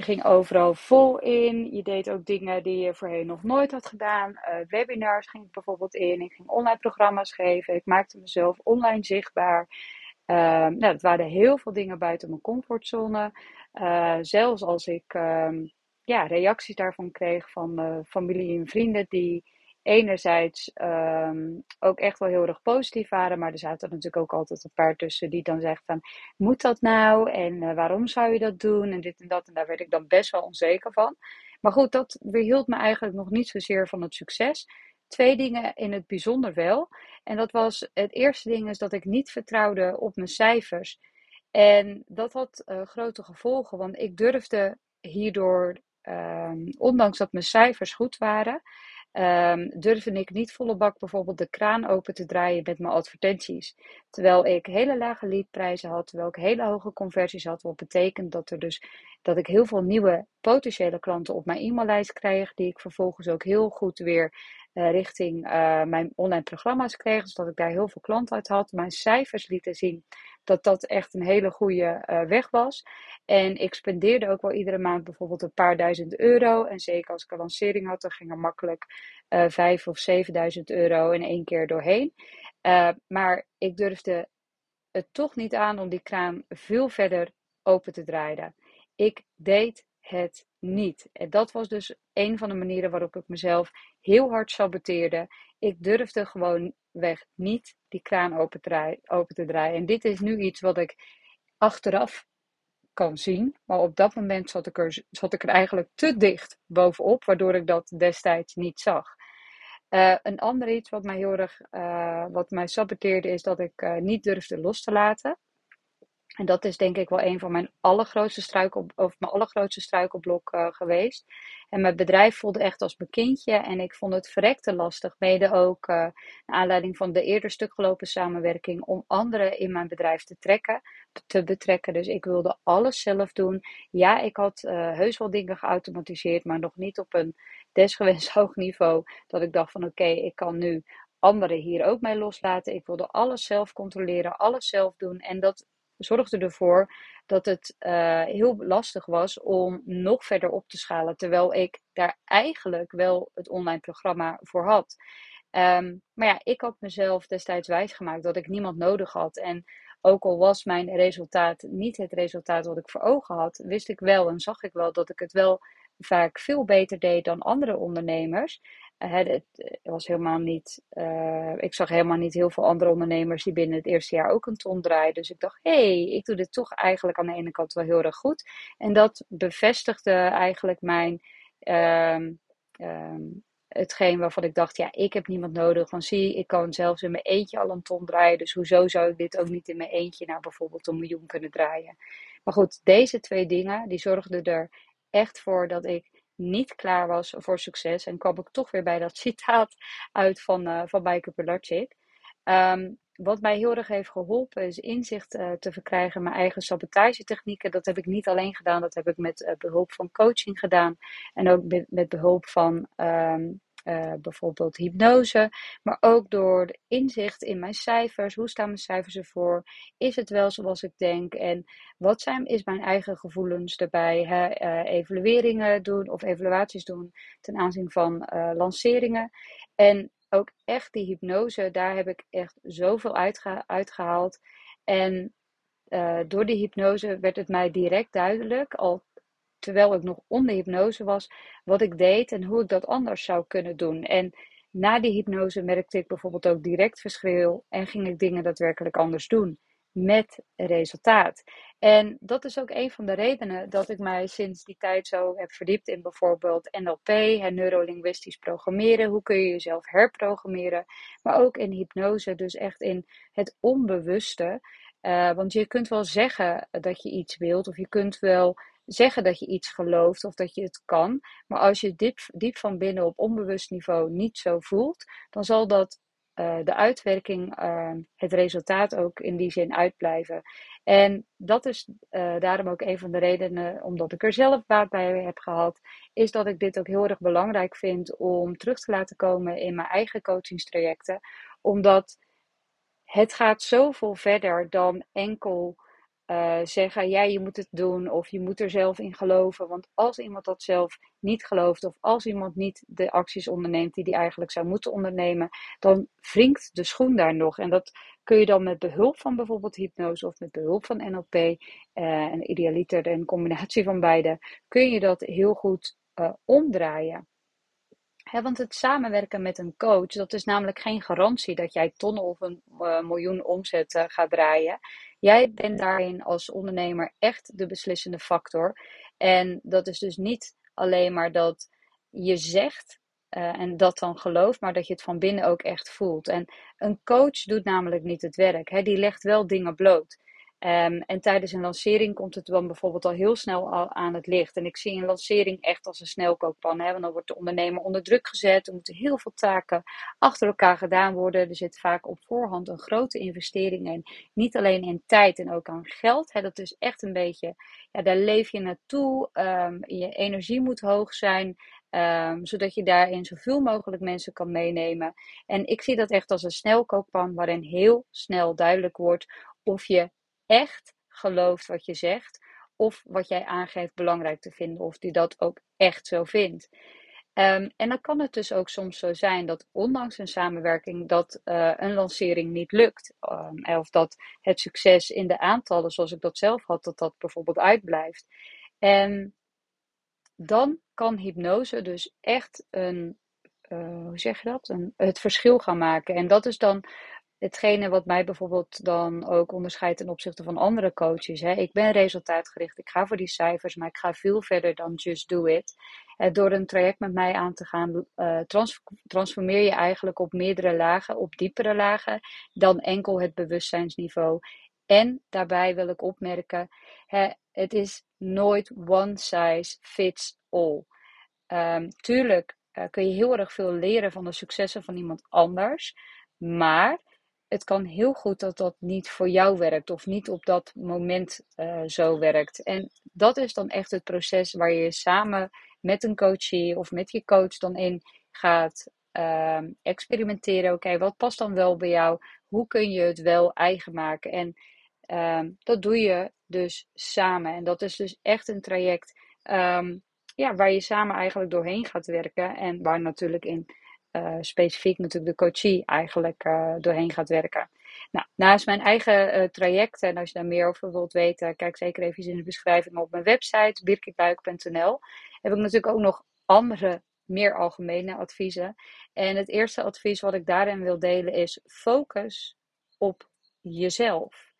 Je ging overal vol in. Je deed ook dingen die je voorheen nog nooit had gedaan. Uh, webinars ging ik bijvoorbeeld in. Ik ging online programma's geven. Ik maakte mezelf online zichtbaar. Uh, nou, dat waren heel veel dingen buiten mijn comfortzone. Uh, zelfs als ik ehm, ja, reacties daarvan kreeg van familie en vrienden die enerzijds um, ook echt wel heel erg positief waren, maar er zaten natuurlijk ook altijd een paar tussen die dan zeggen van, moet dat nou? En uh, waarom zou je dat doen? En dit en dat. En daar werd ik dan best wel onzeker van. Maar goed, dat weerhield me eigenlijk nog niet zozeer van het succes. Twee dingen in het bijzonder wel. En dat was, het eerste ding is dat ik niet vertrouwde op mijn cijfers. En dat had uh, grote gevolgen, want ik durfde hierdoor, um, ondanks dat mijn cijfers goed waren, um, durfde ik niet volle bak bijvoorbeeld de kraan open te draaien met mijn advertenties. Terwijl ik hele lage leadprijzen had, terwijl ik hele hoge conversies had. Wat betekent dat, er dus, dat ik heel veel nieuwe potentiële klanten op mijn e-maillijst kreeg, die ik vervolgens ook heel goed weer uh, richting uh, mijn online programma's kreeg. Dus dat ik daar heel veel klanten uit had. Mijn cijfers lieten zien dat dat echt een hele goede uh, weg was. En ik spendeerde ook wel iedere maand bijvoorbeeld een paar duizend euro. En zeker als ik een lancering had, dan ging er makkelijk vijf of zevenduizend euro in één keer doorheen. maar ik durfde het toch niet aan om die kraan veel verder open te draaien. Ik deed het niet. En dat was dus een van de manieren waarop ik mezelf heel hard saboteerde. Ik durfde gewoon weg niet die kraan open te, open te draaien. En dit is nu iets wat ik achteraf kan zien. Maar op dat moment zat ik, er, zat ik er eigenlijk te dicht bovenop, waardoor ik dat destijds niet zag. Uh, een ander iets wat mij heel erg uh, wat mij saboteerde is dat ik uh, niet durfde los te laten. En dat is denk ik wel een van mijn allergrootste, struikel, of mijn allergrootste struikelblok uh, geweest. En mijn bedrijf voelde echt als mijn kindje. En ik vond het verrekte lastig. Mede ook uh, naar aanleiding van de eerder stuk gelopen samenwerking. Om anderen in mijn bedrijf te trekken, te betrekken. Dus ik wilde alles zelf doen. Ja, ik had uh, heus wel dingen geautomatiseerd. Maar nog niet op een desgewenst hoog niveau. Dat ik dacht van oké, ik kan nu anderen hier ook mee loslaten. Ik wilde alles zelf controleren, alles zelf doen. En dat zorgde ervoor dat het uh, heel lastig was om nog verder op te schalen. Terwijl ik daar eigenlijk wel het online programma voor had. Um, maar ja, ik had mezelf destijds wijsgemaakt dat ik niemand nodig had. En ook al was mijn resultaat niet het resultaat wat ik voor ogen had, wist ik wel en zag ik wel dat ik het wel vaak veel beter deed dan andere ondernemers. Uh, het, was helemaal niet, uh, ik zag helemaal niet heel veel andere ondernemers die binnen het eerste jaar ook een ton draaien. Dus ik dacht, hé, hey, ik doe dit toch eigenlijk aan de ene kant wel heel erg goed. En dat bevestigde eigenlijk mijn, uh, hetgeen waarvan ik dacht, ja, ik heb niemand nodig. Want zie, ik kan zelfs in mijn eentje al een ton draaien. Dus hoezo zou ik dit ook niet in mijn eentje naar bijvoorbeeld een miljoen kunnen draaien? Maar goed, deze twee dingen, die zorgden er echt voor dat ik niet klaar was voor succes. En kwam ik toch weer bij dat citaat uit van, uh, van Maaike Pilarczyk. Um, wat mij heel erg heeft geholpen is inzicht uh, te verkrijgen in mijn eigen sabotagetechnieken. Dat heb ik niet alleen gedaan, dat heb ik met uh, behulp van coaching gedaan. En ook met, behulp van um, uh, bijvoorbeeld hypnose, maar ook door inzicht in mijn cijfers. Hoe staan mijn cijfers ervoor? Is het wel zoals ik denk? En wat zijn is mijn eigen gevoelens? Hè? Uh, evalueringen doen of evaluaties doen ten aanzien van uh, lanceringen. En ook echt die hypnose, daar heb ik echt zoveel uitgeha uitgehaald. En door die hypnose werd het mij direct duidelijk, al terwijl ik nog onder hypnose was, wat ik deed en hoe ik dat anders zou kunnen doen. En na die hypnose merkte ik bijvoorbeeld ook direct verschil en ging ik dingen daadwerkelijk anders doen. Met resultaat. En dat is ook een van de redenen dat ik mij sinds die tijd zo heb verdiept in bijvoorbeeld NLP, en neurolinguistisch programmeren. Hoe kun je jezelf herprogrammeren? Maar ook in hypnose, dus echt in het onbewuste. Uh, want je kunt wel zeggen dat je iets wilt, of je kunt wel zeggen dat je iets gelooft of dat je het kan. Maar als je diep, diep van binnen op onbewust niveau niet zo voelt, dan zal dat uh, de uitwerking, uh, het resultaat ook in die zin uitblijven. En dat is uh, daarom ook een van de redenen, omdat ik er zelf baat bij heb gehad, is dat ik dit ook heel erg belangrijk vind om terug te laten komen in mijn eigen coachingstrajecten. Omdat het gaat zoveel verder dan enkel uh, zeggen, ja, je moet het doen of je moet er zelf in geloven. Want als iemand dat zelf niet gelooft of als iemand niet de acties onderneemt die hij eigenlijk zou moeten ondernemen, dan wringt de schoen daar nog. En dat kun je dan met behulp van bijvoorbeeld hypnose of met behulp van NLP eh, en idealiter en combinatie van beide, kun je dat heel goed uh, omdraaien. Want het samenwerken met een coach, dat is namelijk geen garantie dat jij tonnen of een uh, miljoen omzet uh, gaat draaien. Jij bent daarin als ondernemer echt de beslissende factor. En dat is dus niet alleen maar dat je zegt uh, en dat dan gelooft, maar dat je het van binnen ook echt voelt. En een coach doet namelijk niet het werk. Hè? Die legt wel dingen bloot. Um, en tijdens een lancering komt het dan bijvoorbeeld al heel snel al aan het licht. En ik zie een lancering echt als een snelkookpan. Hè? Want dan wordt de ondernemer onder druk gezet. Er moeten heel veel taken achter elkaar gedaan worden. Er zit vaak op voorhand een grote investering in. Niet alleen in tijd en ook aan geld. Hè? Dat is echt een beetje, ja, daar leef je naartoe. Um, je energie moet hoog zijn. Um, zodat je daarin zoveel mogelijk mensen kan meenemen. En ik zie dat echt als een snelkookpan waarin heel snel duidelijk wordt of je echt gelooft wat je zegt. Of wat jij aangeeft belangrijk te vinden. Of die dat ook echt zo vindt. Um, en dan kan het dus ook soms zo zijn dat ondanks een samenwerking dat uh, een lancering niet lukt. Um, of dat het succes in de aantallen zoals ik dat zelf had, dat dat bijvoorbeeld uitblijft. En dan kan hypnose dus echt een, uh, hoe zeg je dat? Een, het verschil gaan maken. En dat is dan hetgene wat mij bijvoorbeeld dan ook onderscheidt ten opzichte van andere coaches. Hè. Ik ben resultaatgericht, ik ga voor die cijfers, maar ik ga veel verder dan just do it. En door een traject met mij aan te gaan, trans transformeer je eigenlijk op meerdere lagen, op diepere lagen, dan enkel het bewustzijnsniveau. En daarbij wil ik opmerken, hè, het is nooit one size fits all. Um, tuurlijk uh, kun je heel erg veel leren van de successen van iemand anders. Maar het kan heel goed dat dat niet voor jou werkt of niet op dat moment uh, zo werkt. En dat is dan echt het proces waar je samen met een coachie of met je coach dan in gaat uh, experimenteren. Oké, wat past dan wel bij jou? Hoe kun je het wel eigen maken? En uh, dat doe je dus samen. En dat is dus echt een traject um, ja, waar je samen eigenlijk doorheen gaat werken. En waar natuurlijk in uh, specifiek natuurlijk de coachie eigenlijk uh, doorheen gaat werken. Nou, naast mijn eigen uh, traject, en als je daar meer over wilt weten, kijk zeker even in de beschrijving op mijn website, birkikbuik.nl, heb ik natuurlijk ook nog andere, meer algemene adviezen. En het eerste advies wat ik daarin wil delen is: focus op jezelf.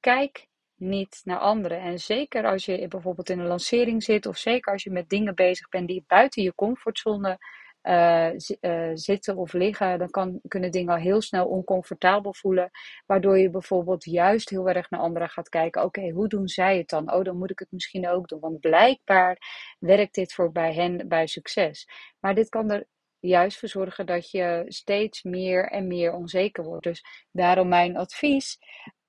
Kijk niet naar anderen. En zeker als je bijvoorbeeld in een lancering zit, of zeker als je met dingen bezig bent die buiten je comfortzone uh, uh, zitten of liggen, dan kan, kunnen dingen al heel snel oncomfortabel voelen. Waardoor je bijvoorbeeld juist heel erg naar anderen gaat kijken. Oké, hoe doen zij het dan? Oh, dan moet ik het misschien ook doen. Want blijkbaar werkt dit voor bij hen bij succes. Maar dit kan er juist voor zorgen dat je steeds meer en meer onzeker wordt. Dus daarom mijn advies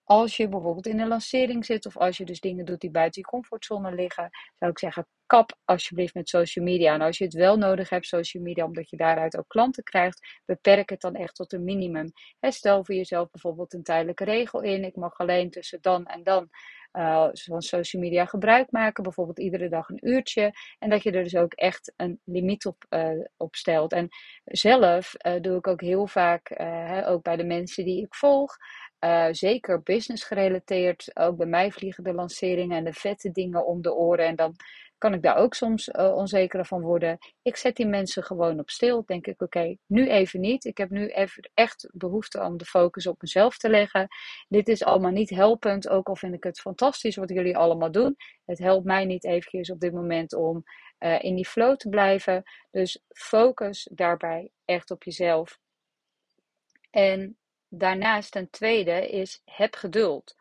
als je bijvoorbeeld in een lancering zit of als je dus dingen doet die buiten je comfortzone liggen, zou ik zeggen, kap alsjeblieft met social media. En als je het wel nodig hebt, social media, omdat je daaruit ook klanten krijgt, beperk het dan echt tot een minimum. stel voor jezelf bijvoorbeeld een tijdelijke regel in. Ik mag alleen tussen dan en dan uh, van social media gebruik maken, bijvoorbeeld iedere dag een uurtje. En dat je er dus ook echt een limiet op, uh, op stelt. En zelf uh, doe ik ook heel vaak, ook bij de mensen die ik volg. Uh, zeker business gerelateerd. Ook bij mij vliegen de lanceringen en de vette dingen om de oren. En dan kan ik daar ook soms uh, onzeker van worden. Ik zet die mensen gewoon op stil. Denk ik, oké, nu even niet. Ik heb nu even echt behoefte om de focus op mezelf te leggen. Dit is allemaal niet helpend. Ook al vind ik het fantastisch wat jullie allemaal doen. Het helpt mij niet eventjes op dit moment om uh, in die flow te blijven. Dus focus daarbij echt op jezelf. En Daarnaast ten tweede is heb geduld.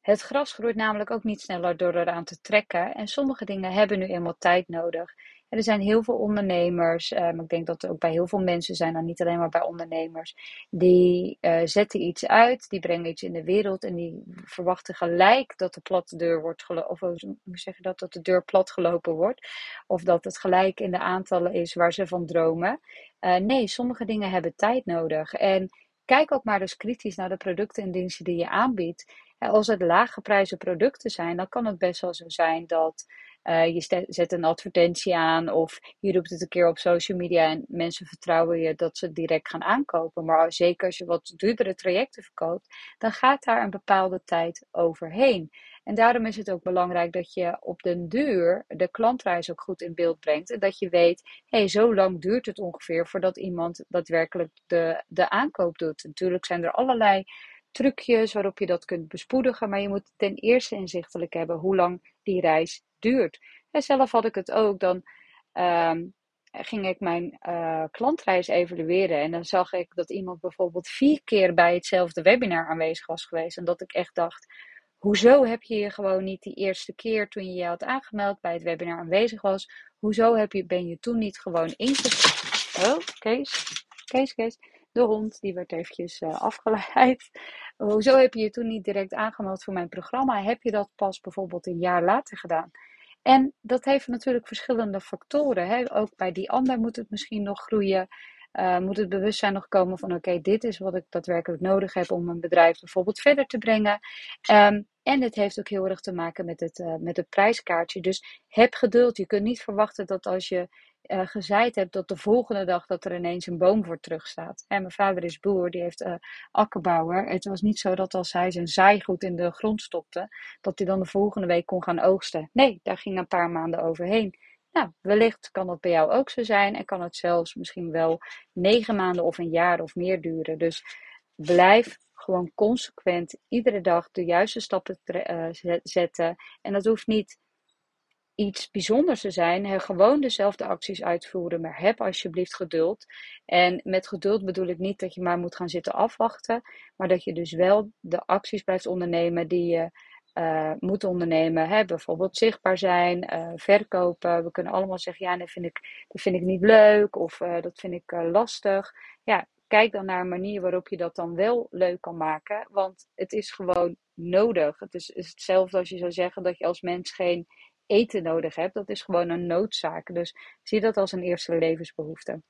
Het gras groeit namelijk ook niet sneller door eraan te trekken. En sommige dingen hebben nu eenmaal tijd nodig. Er zijn heel veel ondernemers, maar ik denk dat er ook bij heel veel mensen zijn, dan niet alleen maar bij ondernemers, die uh, zetten iets uit, die brengen iets in de wereld en die verwachten gelijk dat de platte deur wordt gelopen, of hoe dat, dat de deur plat gelopen wordt, of dat het gelijk in de aantallen is waar ze van dromen. Uh, nee, sommige dingen hebben tijd nodig. En kijk ook maar eens kritisch naar de producten en diensten die je aanbiedt. als het laaggeprijzen producten zijn, dan kan het best wel zo zijn dat uh, je zet een advertentie aan of je roept het een keer op social media en mensen vertrouwen je dat ze het direct gaan aankopen. Maar zeker als je wat duurdere trajecten verkoopt, dan gaat daar een bepaalde tijd overheen. En daarom is het ook belangrijk dat je op den duur de klantreis ook goed in beeld brengt. En dat je weet, hé, hey, zo lang duurt het ongeveer voordat iemand daadwerkelijk de, de aankoop doet. Natuurlijk zijn er allerlei trucjes waarop je dat kunt bespoedigen. Maar je moet ten eerste inzichtelijk hebben hoe lang die reis duurt. En zelf had ik het ook. Dan ehm, ging ik mijn uh, klantreis evalueren. En dan zag ik dat iemand bijvoorbeeld vier keer bij hetzelfde webinar aanwezig was geweest. En dat ik echt dacht. Hoezo heb je je gewoon niet die eerste keer toen je je had aangemeld bij het webinar aanwezig was? Hoezo heb je, ben je toen niet gewoon ingeschreven? Oh, Kees, Kees, Kees. De hond, die werd eventjes uh, afgeleid. Hoezo heb je je toen niet direct aangemeld voor mijn programma? Heb je dat pas bijvoorbeeld een jaar later gedaan? En dat heeft natuurlijk verschillende factoren. Hè? Ook bij die ander moet het misschien nog groeien. Uh, moet het bewustzijn nog komen van oké, dit is wat ik daadwerkelijk nodig heb om mijn bedrijf bijvoorbeeld verder te brengen. Um, en het heeft ook heel erg te maken met het, uh, met het prijskaartje. Dus heb geduld. Je kunt niet verwachten dat als je uh, gezaaid hebt, dat de volgende dag dat er ineens een boom voor terug staat. En mijn vader is boer, die heeft uh, akkerbouwer. Het was niet zo dat als hij zijn zaaigoed in de grond stopte, dat hij dan de volgende week kon gaan oogsten. Nee, daar ging een paar maanden overheen. Nou, wellicht kan dat bij jou ook zo zijn en kan het zelfs misschien wel negen maanden of een jaar of meer duren. Dus blijf gewoon consequent iedere dag de juiste stappen uh, zetten. En dat hoeft niet iets bijzonders te zijn. Gewoon dezelfde acties uitvoeren, maar heb alsjeblieft geduld. En met geduld bedoel ik niet dat je maar moet gaan zitten afwachten, maar dat je dus wel de acties blijft ondernemen die je uh, moet ondernemen. Hè? Bijvoorbeeld zichtbaar zijn, uh, verkopen. We kunnen allemaal zeggen, ja, dat vind ik, dat vind ik niet leuk of dat vind ik lastig. Ja, kijk dan naar een manier waarop je dat dan wel leuk kan maken. Want het is gewoon nodig. Het is, hetzelfde als je zou zeggen dat je als mens geen eten nodig hebt. Dat is gewoon een noodzaak. Dus zie dat als een eerste levensbehoefte.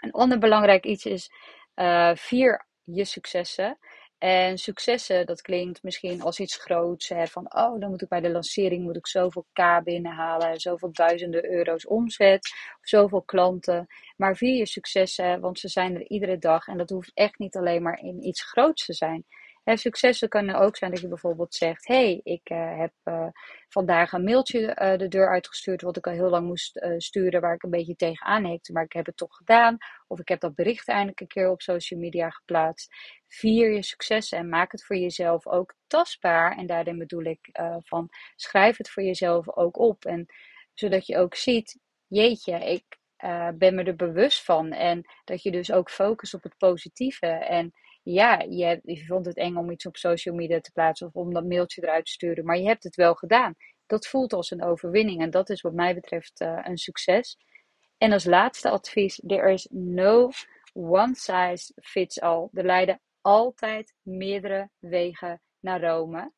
Een ander belangrijk iets is uh, vier je successen. En successen, dat klinkt misschien als iets groots. Hè, van, oh, dan moet ik bij de lancering moet ik zoveel K binnenhalen. Zoveel duizenden euro's omzet. Of zoveel klanten. Maar vier je successen, want ze zijn er iedere dag. En dat hoeft echt niet alleen maar in iets groots te zijn. En successen kunnen ook zijn dat je bijvoorbeeld zegt: hey, ik uh, heb uh, vandaag een mailtje uh, de deur uitgestuurd, wat ik al heel lang moest sturen, waar ik een beetje tegenaan hekte, maar ik heb het toch gedaan. Of ik heb dat bericht eindelijk een keer op social media geplaatst. Vier je successen en maak het voor jezelf ook tastbaar. En daarin bedoel ik van schrijf het voor jezelf ook op. En zodat je ook ziet: jeetje, ik ben me er bewust van. En dat je dus ook focust op het positieve. En ja, je, je vond het eng om iets op social media te plaatsen of om dat mailtje eruit te sturen, maar je hebt het wel gedaan. Dat voelt als een overwinning en dat is wat mij betreft uh, een succes. En als laatste advies, there is no one size fits all. Er leiden altijd meerdere wegen naar Rome.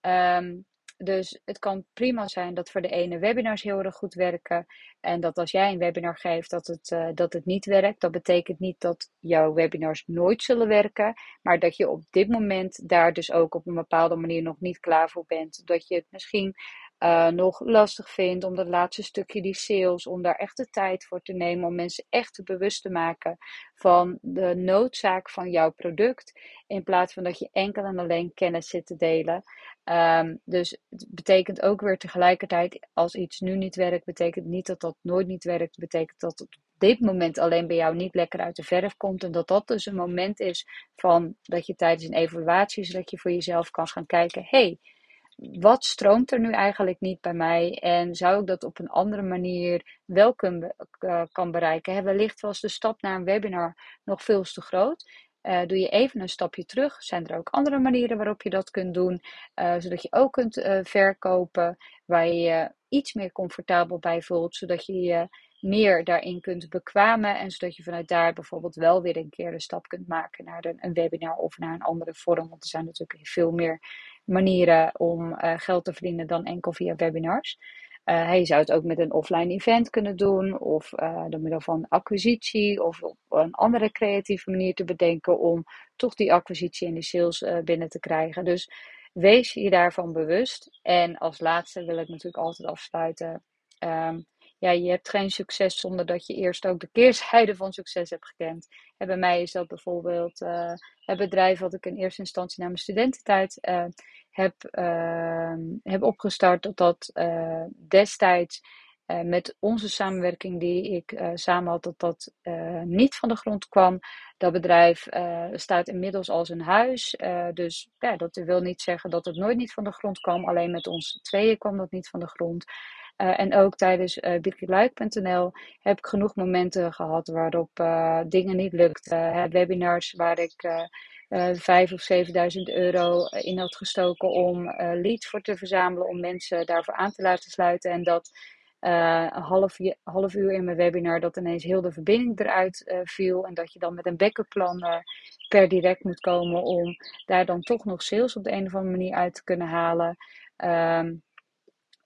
Um, dus het kan prima zijn dat voor de ene webinars heel erg goed werken. En dat als jij een webinar geeft dat het, uh, dat het niet werkt. Dat betekent niet dat jouw webinars nooit zullen werken. Maar dat je op dit moment daar dus ook op een bepaalde manier nog niet klaar voor bent. Dat je het misschien uh, nog lastig vindt om dat laatste stukje, die sales, om daar echt de tijd voor te nemen, om mensen echt bewust te maken van de noodzaak van jouw product, in plaats van dat je enkel en alleen kennis zit te delen. Um, dus het betekent ook weer tegelijkertijd, als iets nu niet werkt, betekent niet dat dat nooit niet werkt, betekent dat het op dit moment alleen bij jou niet lekker uit de verf komt en dat dat dus een moment is van dat je tijdens een evaluatie, zodat je voor jezelf kan gaan kijken, hey, wat stroomt er nu eigenlijk niet bij mij en zou ik dat op een andere manier wel kun, uh, kan bereiken? Wellicht was de stap naar een webinar nog veel te groot. Uh, doe je even een stapje terug. Zijn er ook andere manieren waarop je dat kunt doen, uh, zodat je ook kunt verkopen waar je je iets meer comfortabel bij voelt, zodat je je meer daarin kunt bekwamen en zodat je vanuit daar bijvoorbeeld wel weer een keer de stap kunt maken naar een, een webinar of naar een andere vorm. Want er zijn natuurlijk veel meer manieren om uh, geld te verdienen dan enkel via webinars. Uh, je zou het ook met een offline event kunnen doen, of uh, door middel van acquisitie, of op een andere creatieve manier te bedenken om toch die acquisitie en die sales binnen te krijgen. Dus wees je daarvan bewust. En als laatste wil ik natuurlijk altijd afsluiten. Ehm, ja, je hebt geen succes zonder dat je eerst ook de keerzijde van succes hebt gekend. En bij mij is dat bijvoorbeeld uh, het bedrijf wat ik in eerste instantie na mijn studententijd uh, heb, uh, heb opgestart. Dat dat eh, destijds met onze samenwerking die ik samen had, dat dat niet van de grond kwam. Dat bedrijf staat inmiddels als een huis. dus ja, dat wil niet zeggen dat het nooit niet van de grond kwam. Alleen met ons tweeën kwam dat niet van de grond. Uh, en ook tijdens uh, heb ik genoeg momenten gehad waarop uh, dingen niet lukten. webinars waar ik vijf of 7.000 euro in had gestoken om leads voor te verzamelen, om mensen daarvoor aan te laten sluiten. En dat een half, half, uur in mijn webinar dat ineens heel de verbinding eruit viel. En dat je dan met een backup plan per direct moet komen om daar dan toch nog sales op de een of andere manier uit te kunnen halen. Um,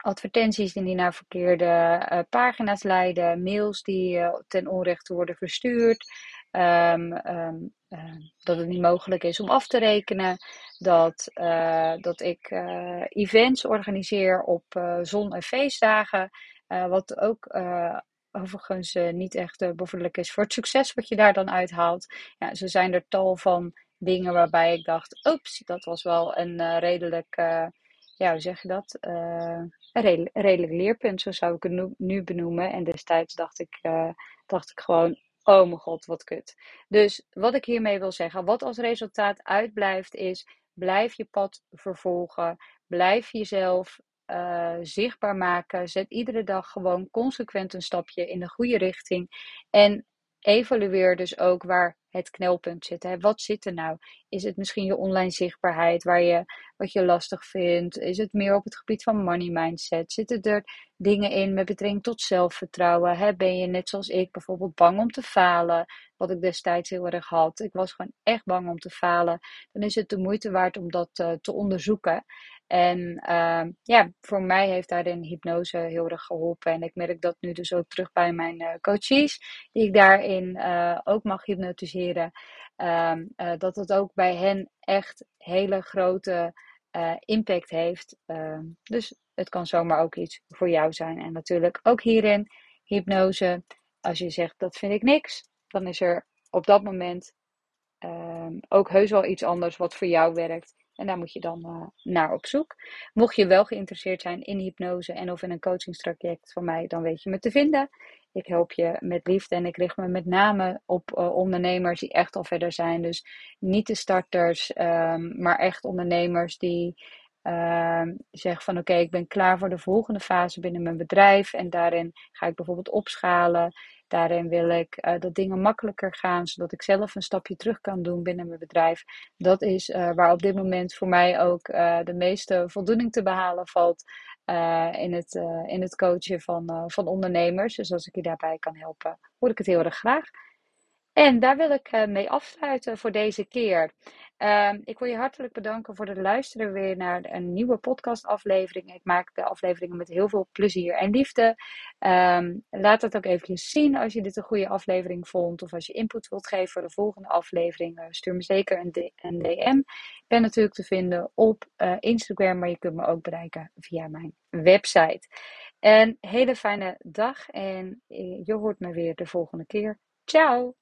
advertenties die naar verkeerde uh, pagina's leiden, mails die uh, ten onrechte worden verstuurd, um, um, uh, dat het niet mogelijk is om af te rekenen, dat, dat ik events organiseer op zon- en feestdagen, wat ook overigens niet echt bevorderlijk is voor het succes wat je daar dan uithaalt. Ja, zo zijn er tal van dingen waarbij ik dacht, oeps, dat was wel een redelijk ja, hoe zeg je dat? Een redelijk leerpunt, zo zou ik het nu benoemen. En destijds dacht ik, uh, dacht ik gewoon, oh mijn god, wat kut. Dus wat ik hiermee wil zeggen, wat als resultaat uitblijft, is blijf je pad vervolgen. Blijf jezelf uh, zichtbaar maken. Zet iedere dag gewoon consequent een stapje in de goede richting. En evalueer dus ook waar het knelpunt zit. Hè? Wat zit er nou? Is het misschien je online zichtbaarheid waar je, wat je lastig vindt? Is het meer op het gebied van money mindset? Zitten er dingen in met betrekking tot zelfvertrouwen? Ben je net zoals ik bijvoorbeeld bang om te falen? Wat ik destijds heel erg had. Ik was gewoon echt bang om te falen. Dan is het de moeite waard om dat uh, te onderzoeken. En uh, ja, voor mij heeft daarin hypnose heel erg geholpen. En ik merk dat nu dus ook terug bij mijn uh, coaches, die ik daarin uh, ook mag hypnotiseren. Uh, dat het ook bij hen echt hele grote impact heeft. Ehm, dus het kan zomaar ook iets voor jou zijn. En natuurlijk ook hierin hypnose. Als je zegt dat vind ik niks, dan is er op dat moment ehm, ook heus wel iets anders wat voor jou werkt. En daar moet je dan uh, naar op zoek. Mocht je wel geïnteresseerd zijn in hypnose en of in een coachingstraject van mij, dan weet je me te vinden. Ik help je met liefde en ik richt me met name op uh, ondernemers die echt al verder zijn. Dus niet de starters, um, maar echt ondernemers die uh, zeggen van oké, ik ben klaar voor de volgende fase binnen mijn bedrijf. En daarin ga ik bijvoorbeeld opschalen. Daarin wil ik uh, dat dingen makkelijker gaan, zodat ik zelf een stapje terug kan doen binnen mijn bedrijf. Dat is uh, waar op dit moment voor mij ook uh, de meeste voldoening te behalen valt in, het, in het coachen van, van ondernemers. Dus als ik je daarbij kan helpen, hoor ik het heel erg graag. En daar wil ik mee afsluiten voor deze keer. Um, ik wil je hartelijk bedanken voor het luisteren weer naar een nieuwe podcastaflevering. Ik maak de afleveringen met heel veel plezier en liefde. Um, laat het ook even zien als je dit een goede aflevering vond. Of als je input wilt geven voor de volgende aflevering. Uh, stuur me zeker een, DM. Ik ben natuurlijk te vinden op uh, Instagram, maar je kunt me ook bereiken via mijn website. Een hele fijne dag en eh, je hoort me weer de volgende keer. Ciao!